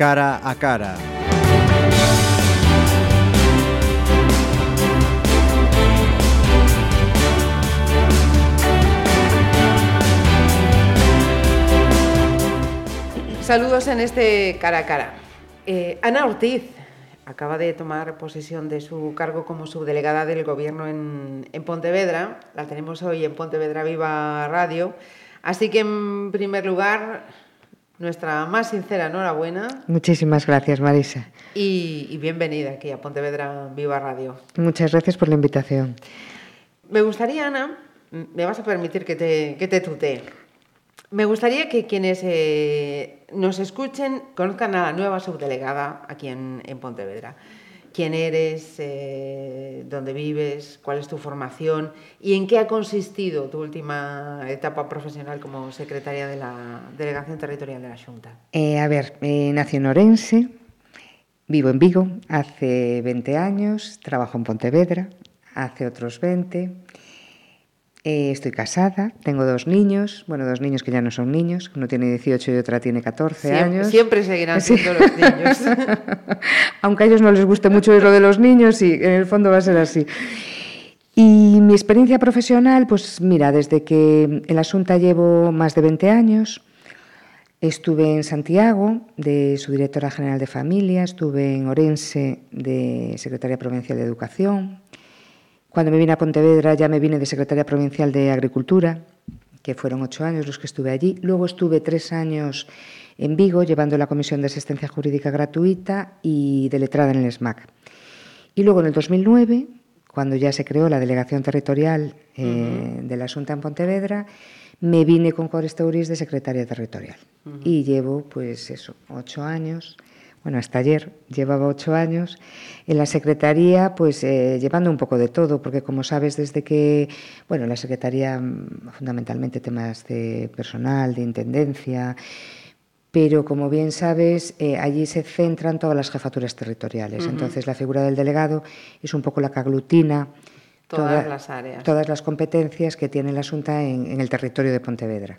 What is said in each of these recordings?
cara a cara. Saludos en este cara a cara. Eh, Ana Ortiz acaba de tomar posesión de su cargo como subdelegada del Gobierno en, en, Pontevedra. La tenemos hoy en Pontevedra Viva Radio. Así que, en primer lugar, nuestra más sincera enhorabuena. Muchísimas gracias, Marisa. Y, y bienvenida aquí a Pontevedra Viva Radio. Muchas gracias por la invitación. Me gustaría, Ana, me vas a permitir que te, que te tutee. Me gustaría que quienes eh, nos escuchen conozcan a la nueva subdelegada aquí en, en Pontevedra. ¿Quién eres? Eh, ¿Dónde vives? ¿Cuál es tu formación? ¿Y en qué ha consistido tu última etapa profesional como secretaria de la Delegación Territorial de la Junta? Eh, a ver, eh, nací en Orense, vivo en Vigo hace 20 años, trabajo en Pontevedra hace otros 20 Eh, estoy casada, tengo dos niños, bueno, dos niños que ya no son niños, uno tiene 18 y otra tiene 14 siempre, años. Siempre seguirán siendo sí. los niños. Aunque a ellos no les guste mucho lo de los niños, sí, en el fondo va a ser así. Y mi experiencia profesional, pues mira, desde que en la Asunta llevo más de 20 años, estuve en Santiago de su directora general de familia, estuve en Orense de secretaria provincial de educación, Cuando me vine a Pontevedra ya me vine de secretaria provincial de Agricultura, que fueron ocho años los que estuve allí. Luego estuve tres años en Vigo llevando la Comisión de Asistencia Jurídica Gratuita y de letrada en el SMAC. Y luego en el 2009, cuando ya se creó la Delegación Territorial eh, uh -huh. de la Asunta en Pontevedra, me vine con Cores Teuris de secretaria territorial. Uh -huh. Y llevo, pues eso, ocho años bueno, hasta ayer llevaba ocho años en la Secretaría, pues eh, llevando un poco de todo, porque como sabes, desde que, bueno, la Secretaría fundamentalmente temas de personal, de intendencia, pero como bien sabes, eh, allí se centran todas las jefaturas territoriales. Uh -huh. Entonces, la figura del delegado es un poco la que aglutina todas toda, las áreas. Todas las competencias que tiene la Asunta en, en el territorio de Pontevedra.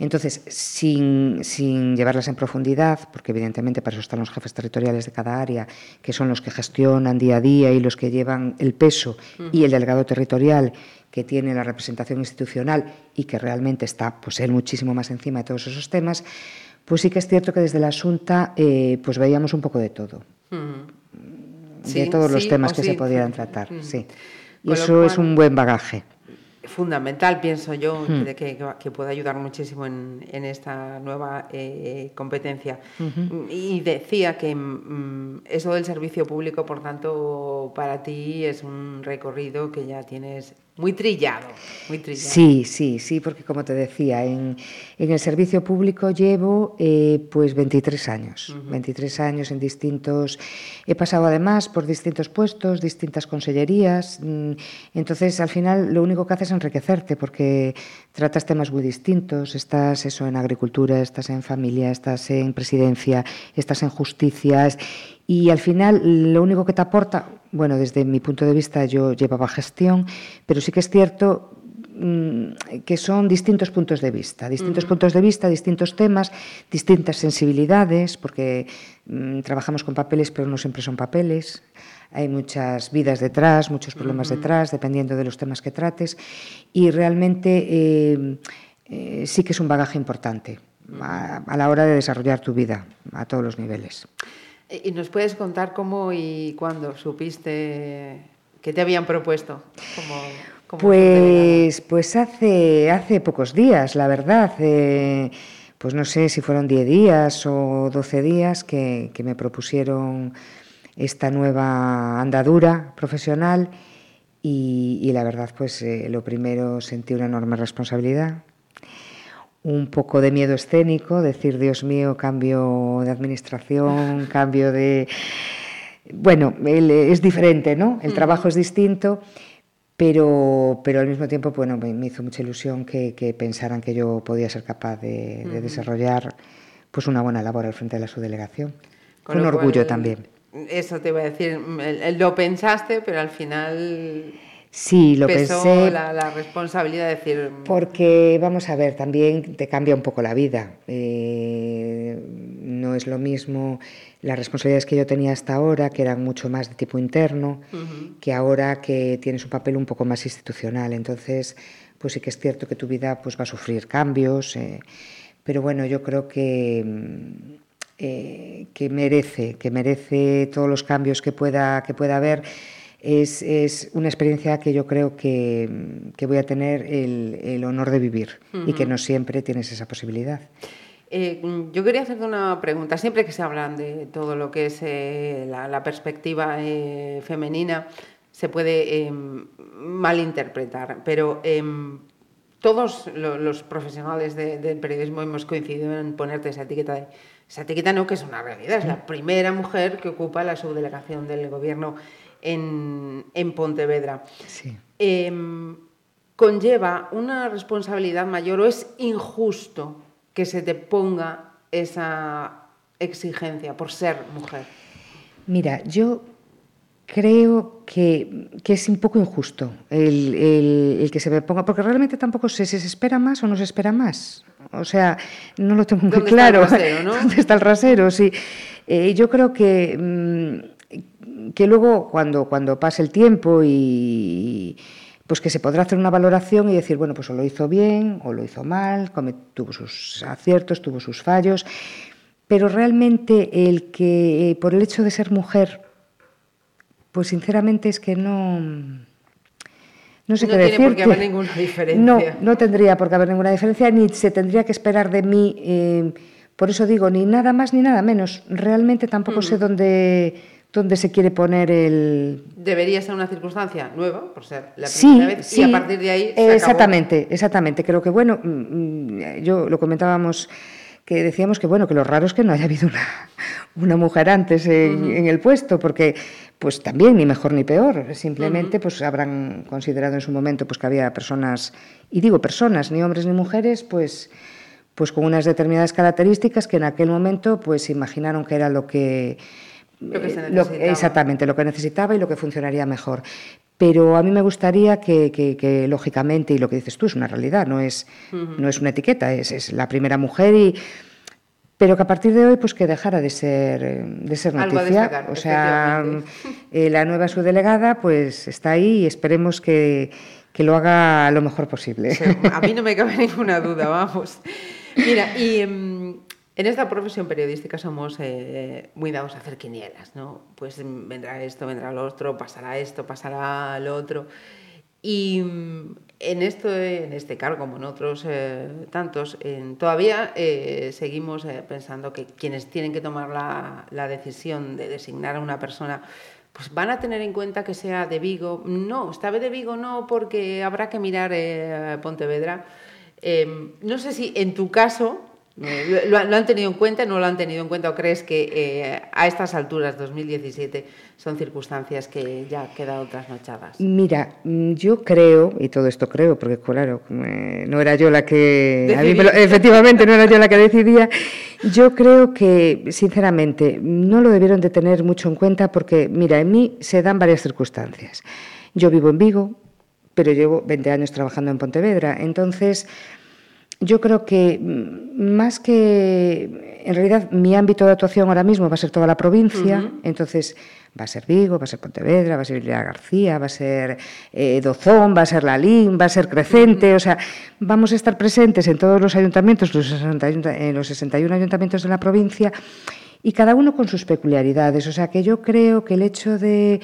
Entonces, sin, sin, llevarlas en profundidad, porque evidentemente para eso están los jefes territoriales de cada área, que son los que gestionan día a día y los que llevan el peso, uh -huh. y el delegado territorial, que tiene la representación institucional y que realmente está pues, él muchísimo más encima de todos esos temas, pues sí que es cierto que desde la Asunta eh, pues veíamos un poco de todo. Uh -huh. De sí, todos los temas que sí. se podían tratar, uh -huh. sí. Y eso cual... es un buen bagaje fundamental, pienso yo, hmm. que, que, que, puede ayudar muchísimo en, en esta nueva eh, competencia. Uh -huh. Y decía que mm, eso del servicio público, por tanto, para ti es un recorrido que ya tienes muy trillado, muy trillado. Sí, sí, sí, porque como te decía, en, en el servicio público llevo eh, pues 23 años, uh -huh. 23 años en distintos... He pasado además por distintos puestos, distintas consellerías, mm, entonces al final lo único que haces es enriquecerte porque tratas temas muy distintos, estás eso en agricultura, estás en familia, estás en presidencia, estás en justicia y al final lo único que te aporta, bueno, desde mi punto de vista yo llevaba gestión, pero sí que es cierto mm, que son distintos puntos de vista, distintos uh -huh. puntos de vista, distintos temas, distintas sensibilidades, porque mmm, trabajamos con papeles, pero no siempre son papeles. Hay muchas vidas detrás, muchos problemas uh -huh. detrás, dependiendo de los temas que trates, y realmente eh, eh, sí que es un bagaje importante a, a la hora de desarrollar tu vida a todos los niveles. ¿Y nos puedes contar cómo y cuándo supiste que te habían propuesto? Como, pues, pues hace, hace pocos días, la verdad. Eh, pues no sé si fueron 10 días o 12 días que, que me propusieron esta nueva andadura profesional y, y la verdad, pues eh, lo primero sentí una enorme responsabilidad un poco de miedo escénico, decir, Dios mío, cambio de administración, cambio de... Bueno, es diferente, ¿no? El trabajo es distinto, pero, pero al mismo tiempo, bueno, me hizo mucha ilusión que, que pensaran que yo podía ser capaz de, de desarrollar pues una buena labor al frente de la subdelegación. Con un orgullo cual, también. Eso te iba a decir, lo pensaste, pero al final Sí, lo pesó pensé. La, la, responsabilidad de decir. Porque, vamos a ver, también te cambia un poco la vida. Eh, no es lo mismo las responsabilidades que yo tenía hasta ahora, que eran mucho más de tipo interno, uh -huh. que ahora que tienes un papel un poco más institucional. Entonces, pues sí que es cierto que tu vida pues, va a sufrir cambios, eh, pero bueno, yo creo que, eh, que, merece, que merece todos los cambios que pueda, que pueda haber es, es, una experiencia que yo creo que, que voy a tener el, el, honor de vivir uh -huh. y que no siempre tienes esa posibilidad. Eh, yo quería hacerte una pregunta. Siempre que se hablan de todo lo que es eh, la, la, perspectiva eh, femenina, se puede em, malinterpretar, pero em, todos los profesionales de, del periodismo hemos coincidido en ponerte esa etiqueta de esa etiqueta no que es una realidad, es la primera mujer que ocupa la subdelegación del gobierno en, en Pontevedra. Sí. Eh, ¿Conlleva una responsabilidad mayor o es injusto que se te ponga esa exigencia por ser mujer? Mira, yo creo que, que es un poco injusto el, el, el, que se me ponga, porque realmente tampoco sé si se espera más o no se espera más. O sea, no lo tengo muy ¿Dónde claro. Está el rasero, ¿no? ¿Dónde está el rasero? Sí. Eh, yo creo que, mmm, que luego, cuando, cuando pase el tiempo y pues que se podrá hacer una valoración y decir, bueno, pues o lo hizo bien o lo hizo mal, tuvo sus aciertos, tuvo sus fallos, pero realmente el que por el hecho de ser mujer, pues sinceramente es que no no sé no qué tiene decirte. por qué haber ninguna diferencia. No, no tendría por qué haber ninguna diferencia, ni se tendría que esperar de mí, eh, por eso digo, ni nada más ni nada menos. Realmente tampoco mm. sé dónde dónde se quiere poner el... Debería ser una circunstancia nueva, por ser la primera sí, vez, sí, y a partir de ahí se Exactamente, acabó. exactamente. Creo que, bueno, yo lo comentábamos, que decíamos que, bueno, que lo raro es que no haya habido una, una mujer antes en, uh -huh. en, el puesto, porque, pues también, ni mejor ni peor, simplemente, uh -huh. pues habrán considerado en su momento, pues que había personas, y digo personas, ni hombres ni mujeres, pues pues con unas determinadas características que en aquel momento pues imaginaron que era lo que lo que se lo, exactamente, lo que necesitaba y lo que funcionaría mejor. Pero a mí me gustaría que, que, que lógicamente, y lo que dices tú es una realidad, no es, uh -huh. no es una etiqueta, es, es, la primera mujer y pero que a partir de hoy pues que dejara de ser de ser noticia. destacar, o sea eh, la nueva subdelegada pues está ahí y esperemos que, que lo haga lo mejor posible. Sí, a mí no me cabe ninguna duda vamos. Mira y um, en esta profesión periodística somos eh, muy dados a hacer quinielas, ¿no? Pues vendrá esto, vendrá lo otro, pasará esto, pasará lo otro. Y mm, en, esto, en este cargo, como en otros eh, tantos, todavía eh, seguimos pensando que quienes tienen que tomar la, decisión de designar a una persona pues van a tener en cuenta que sea de Vigo. No, esta de Vigo no, porque habrá que mirar Pontevedra. Eh, no sé si en tu caso ¿lo, ¿lo, han tenido en cuenta? ¿No lo han tenido en cuenta? ¿O crees que eh, a estas alturas, 2017, son circunstancias que ya han quedado trasnochadas? Mira, mm, yo creo, y todo esto creo, porque claro, eh, no era yo la que... A mí lo, efectivamente, no era yo la que decidía. Yo creo que, sinceramente, no lo debieron de tener mucho en cuenta porque, mira, en mí se dan varias circunstancias. Yo vivo en Vigo, pero llevo 20 años trabajando en Pontevedra, entonces yo creo que más que, en realidad, mi ámbito de actuación ahora mismo va a ser toda la provincia, uh -huh. entonces va a ser Vigo, va a ser Pontevedra, va a ser Villa García, va a ser eh, Dozón, va a ser Lalín, va a ser Crecente, uh -huh. o sea, vamos a estar presentes en todos los ayuntamientos, los 60, en los 61 ayuntamientos de la provincia, y cada uno con sus peculiaridades, o sea que yo creo que el hecho de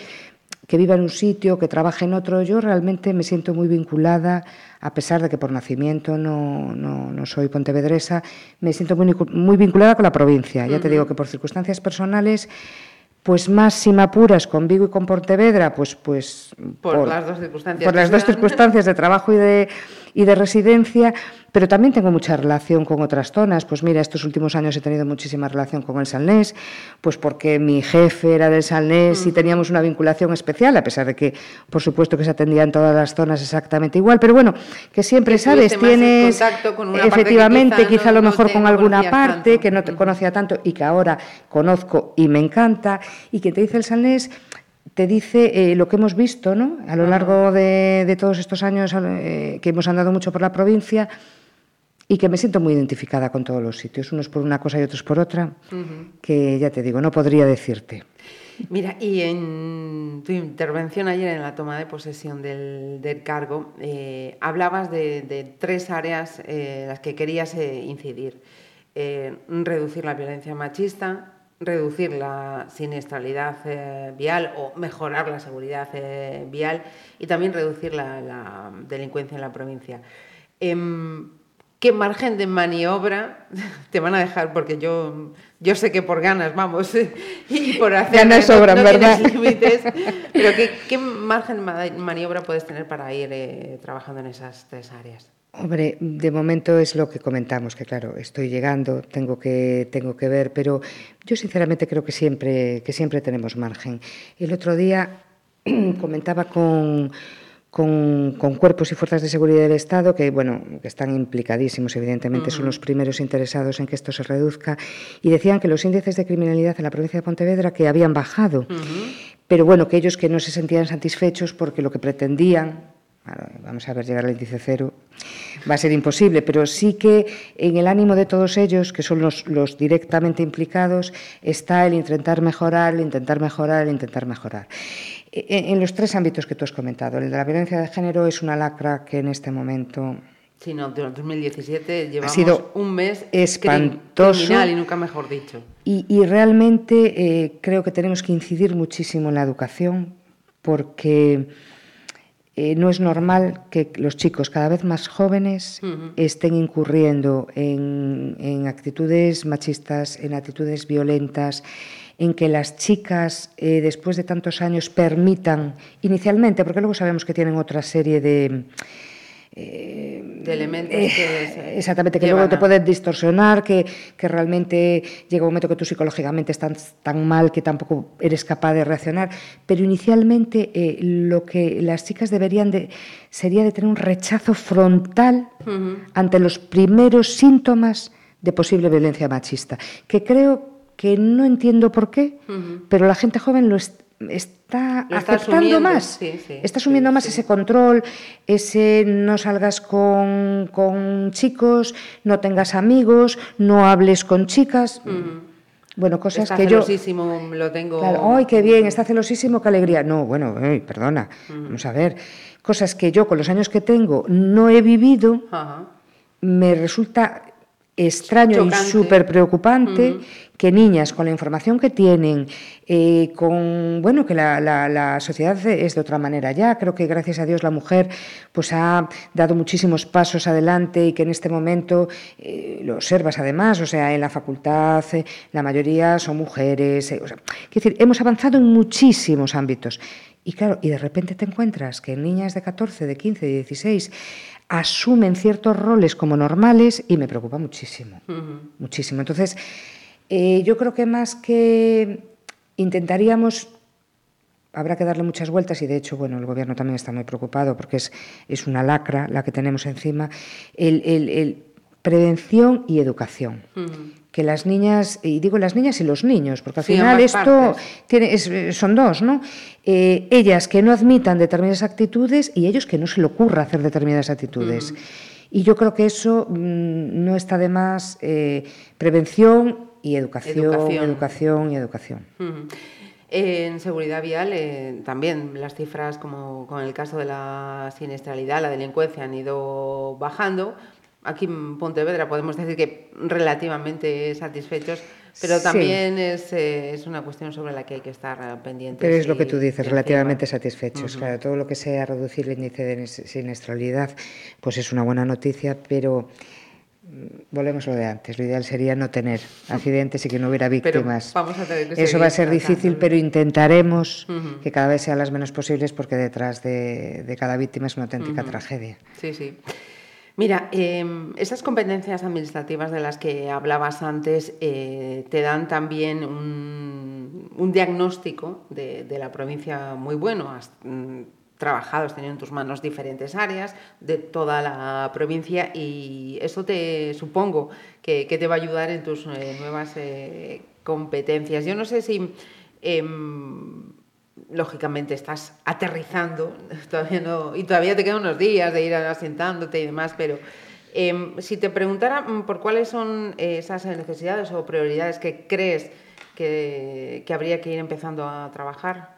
que viva en un sitio, que trabaje en otro, yo realmente me siento muy vinculada, a pesar de que por nacimiento no, no, no soy pontevedresa, me siento muy, muy vinculada con la provincia. Uh -huh. Ya te digo que por circunstancias personales, pues más si me apuras con Vigo y con Pontevedra, pues... pues por, por las dos circunstancias. Por las dos circunstancias de trabajo y de, y de residencia, pero también tengo mucha relación con otras zonas. Pues mira, estos últimos años he tenido muchísima relación con el Salnés, pues porque mi jefe era del Salnés mm. y teníamos una vinculación especial, a pesar de que, por supuesto, que se atendía en todas las zonas exactamente igual. Pero bueno, que siempre, que ¿sabes? Tienes, efectivamente, quizá, quizá, no, a lo mejor no con alguna parte tanto. que no te conocía tanto y que ahora conozco y me encanta, y que te dice el Salnés te dice eh, lo que hemos visto ¿no? a lo largo de, de todos estos años eh, que hemos andado mucho por la provincia y que me siento muy identificada con todos los sitios, unos por una cosa y otros por otra, que ya te digo, no podría decirte. Mira, y en tu intervención ayer en la toma de posesión del, del cargo, eh, hablabas de, de, tres áreas en las que querías incidir. reducir la violencia machista, reducir la siniestralidad eh, vial o mejorar la seguridad eh, vial y también reducir la, la, delincuencia en la provincia. Eh, ¿Qué margen de maniobra te van a dejar? Porque yo, yo sé que por ganas, vamos, y por hacer... Sobran, no, no ¿verdad? límites, pero ¿qué, ¿qué, margen de maniobra puedes tener para ir eh, trabajando en esas tres áreas? Hombre, de momento es lo que comentamos, que claro, estoy llegando, tengo que, tengo que ver, pero yo sinceramente creo que siempre, que siempre tenemos margen. El otro día comentaba con, con, con, cuerpos y fuerzas de seguridad del Estado que, bueno, que están implicadísimos, evidentemente, uh -huh. son los primeros interesados en que esto se reduzca, y decían que los índices de criminalidad en la provincia de Pontevedra que habían bajado, uh -huh. pero bueno, que ellos que no se sentían satisfechos porque lo que pretendían vamos a ver, llegar al índice cero va a ser imposible, pero sí que en el ánimo de todos ellos, que son los, los directamente implicados, está el intentar mejorar, el intentar mejorar, el intentar mejorar. En, en, los tres ámbitos que tú has comentado, el de la violencia de género es una lacra que en este momento... Sí, no, de 2017 llevamos ha sido un mes espantoso criminal y nunca mejor dicho. Y, y realmente eh, creo que tenemos que incidir muchísimo en la educación porque eh, no es normal que los chicos cada vez más jóvenes uh -huh. estén incurriendo en, en, actitudes machistas, en actitudes violentas, en que las chicas, eh, después de tantos años, permitan, inicialmente, porque luego sabemos que tienen otra serie de eh, de elementos eh, que exactamente que luego te pueden distorsionar que, que, realmente llega un momento que tú psicológicamente estás tan mal que tampoco eres capaz de reaccionar pero inicialmente eh, lo que las chicas deberían de sería de tener un rechazo frontal uh -huh. ante los primeros síntomas de posible violencia machista que creo que no entiendo por qué uh -huh. pero la gente joven lo está está Lo aceptando más, sí, sí, está asumiendo sí, más ese control, ese no salgas con, con, chicos, no tengas amigos, no hables con chicas. Bueno, cosas está que yo... celosísimo, lo tengo... Claro, ¡ay, qué bien! Está celosísimo, qué alegría. No, bueno, ay, perdona, vamos a ver. Cosas que yo, con los años que tengo, no he vivido, me resulta extraño Chocante. y súper preocupante uh -huh. Que niñas con la información que tienen, eh, con bueno que la, la, la, sociedad es de otra manera ya, creo que gracias a Dios la mujer pues ha dado muchísimos pasos adelante y que en este momento eh, lo observas además, o sea, en la facultad eh, la mayoría son mujeres, o sea, decir, hemos avanzado en muchísimos ámbitos. Y claro, y de repente te encuentras que niñas de 14, de 15, de 16 asumen ciertos roles como normales y me preocupa muchísimo, uh -huh. muchísimo. Entonces, eh, yo creo que más que intentaríamos, habrá que darle muchas vueltas y de hecho, bueno, el gobierno también está muy preocupado porque es, es una lacra la que tenemos encima, el, el, el prevención y educación. Uh -huh que las niñas, y digo las niñas y los niños, porque al sí, final esto tiene, es, son dos, ¿no? Eh, ellas que no admitan determinadas actitudes y ellos que no se le ocurra hacer determinadas actitudes. Mm. Y yo creo que eso mmm, no está de más eh, prevención y educación, educación, educación y educación. En seguridad vial eh, también las cifras, como con el caso de la siniestralidad, la delincuencia, han ido bajando, aquí en Pontevedra podemos decir que relativamente satisfechos, pero también sí. es, eh, es, una cuestión sobre la que hay que estar pendientes. Pero es lo que tú dices, relativamente satisfechos. Uh -huh. Claro, todo lo que sea reducir el índice de siniestralidad, pues es una buena noticia, pero volvemos a lo de antes. Lo ideal sería no tener accidentes y que no hubiera víctimas. Vamos a tener que Eso va a ser difícil, pero intentaremos uh -huh. que cada vez sean las menos posibles porque detrás de, de cada víctima es una auténtica uh -huh. tragedia. Sí, sí. Mira, eh, esas competencias administrativas de las que hablabas antes eh, te dan también un, un diagnóstico de, de, la provincia muy bueno. Trabajado, has tenido en tus manos diferentes áreas de toda la provincia y eso te supongo que, te va a ayudar en tus eh, nuevas eh, competencias. Yo no sé si em, lógicamente estás aterrizando todavía no, y todavía te quedan unos días de ir asentándote y demás, pero em, si te preguntara mm, por cuáles son esas necesidades o prioridades que crees que habría que ir empezando a trabajar.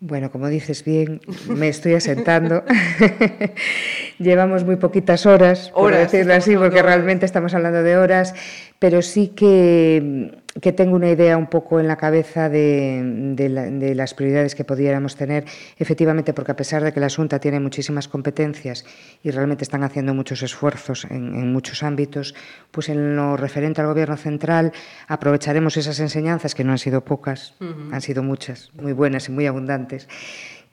Bueno, como dices bien, me estoy asentando. Llevamos muy poquitas horas, por decirlo así, porque realmente estamos hablando de horas, pero sí que que tengo una idea un poco en la cabeza de, las prioridades que pudiéramos tener, efectivamente, porque a pesar de que la Junta tiene muchísimas competencias y realmente están haciendo muchos esfuerzos en, muchos ámbitos, pues en lo referente al Gobierno central aprovecharemos esas enseñanzas, que no han sido pocas, han sido muchas, muy buenas y muy abundantes,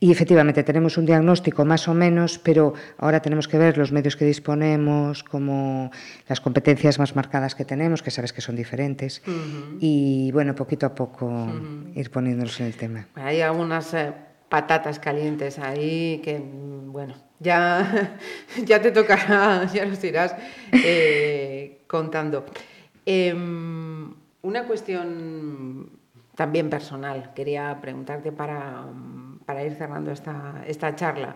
y efectivamente tenemos un diagnóstico más o menos, pero ahora tenemos que ver los medios que disponemos, como las competencias más marcadas que tenemos, que sabes que son diferentes, y bueno, poquito a poco ir poniéndonos en el tema. Hay algunas eh, patatas calientes ahí que, bueno, ya, ya te tocará, ya nos irás eh, contando. Em, una cuestión también personal, quería preguntarte para para ir cerrando esta, esta charla.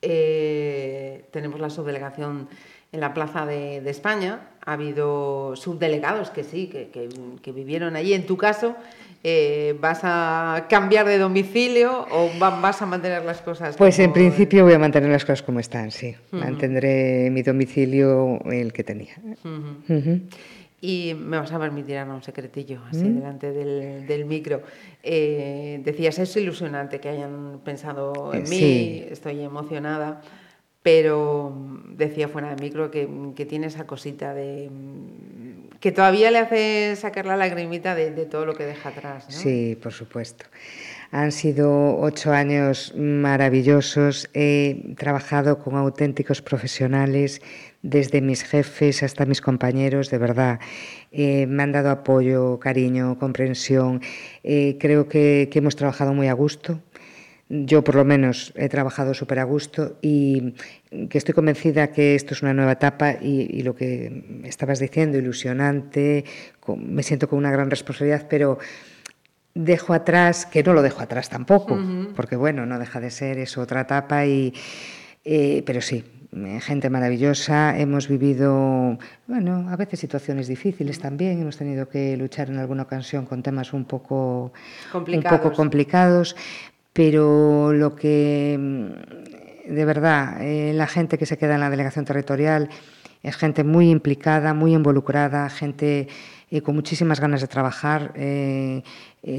Eh, tenemos la subdelegación en la Plaza de, España. Ha habido subdelegados que sí, que, vivieron allí. En tu caso, eh, ¿vas a cambiar de domicilio o vas a mantener las cosas? Pues en principio voy a mantener las cosas como están, sí. Mantendré mi domicilio el que tenía. Y me vas a permitir un secretillo, así ¿Mm? delante del, micro. Eh, decías, es ilusionante que hayan pensado en mí, estoy emocionada, pero decía fuera del micro que, tiene esa cosita de... que todavía le hace sacar la lagrimita de, todo lo que deja atrás. Sí, por supuesto. Han sido ocho años maravillosos. He trabajado con auténticos profesionales desde mis jefes hasta mis compañeros, de verdad. Eh, me han dado apoyo, cariño, comprensión. Eh, creo que, hemos trabajado muy a gusto. Yo por lo menos he trabajado súper a gusto y que estoy convencida que esto es una nueva etapa y, lo que estabas diciendo, ilusionante, me siento con una gran responsabilidad, pero dejo atrás, que no lo dejo atrás tampoco, porque bueno, no deja de ser, es otra etapa, y, eh, pero sí, eh, gente maravillosa, hemos vivido, bueno, a veces situaciones difíciles también, hemos tenido que luchar en alguna ocasión con temas un poco complicados, un poco complicados pero lo que mm, de verdad eh, la gente que se queda en la delegación territorial es gente muy implicada, muy involucrada, gente eh, con muchísimas ganas de trabajar.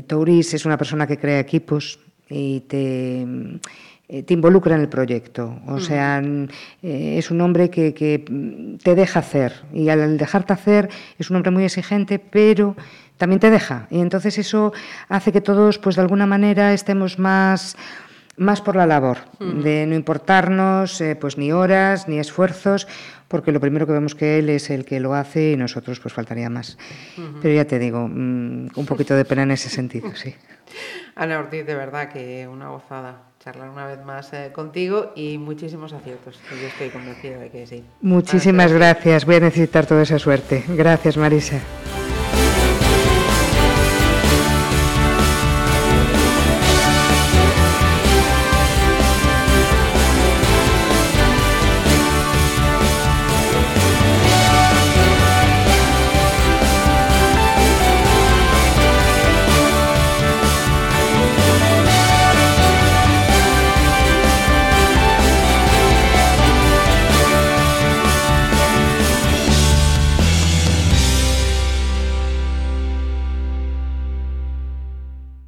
Touris es una persona que crea equipos y te eh, te involucra en el proyecto. O sea, eh, es un hombre que, te deja hacer. Y al dejarte hacer es un hombre muy exigente, pero también te deja. Y entonces eso hace que todos, pues de alguna manera, estemos más más por la labor, de no importarnos eh, pues ni horas ni esfuerzos, porque lo primero que vemos que él es el que lo hace y nosotros pues faltaría más. Pero ya te digo, mm, un poquito de pena en ese sentido, sí. Ana Ortiz, de verdad que una gozada charlar una vez más eh, contigo y muchísimos aciertos. Yo estoy convencida de que sí. Muchísimas gracias. Voy a necesitar toda esa suerte. Gracias, Marisa.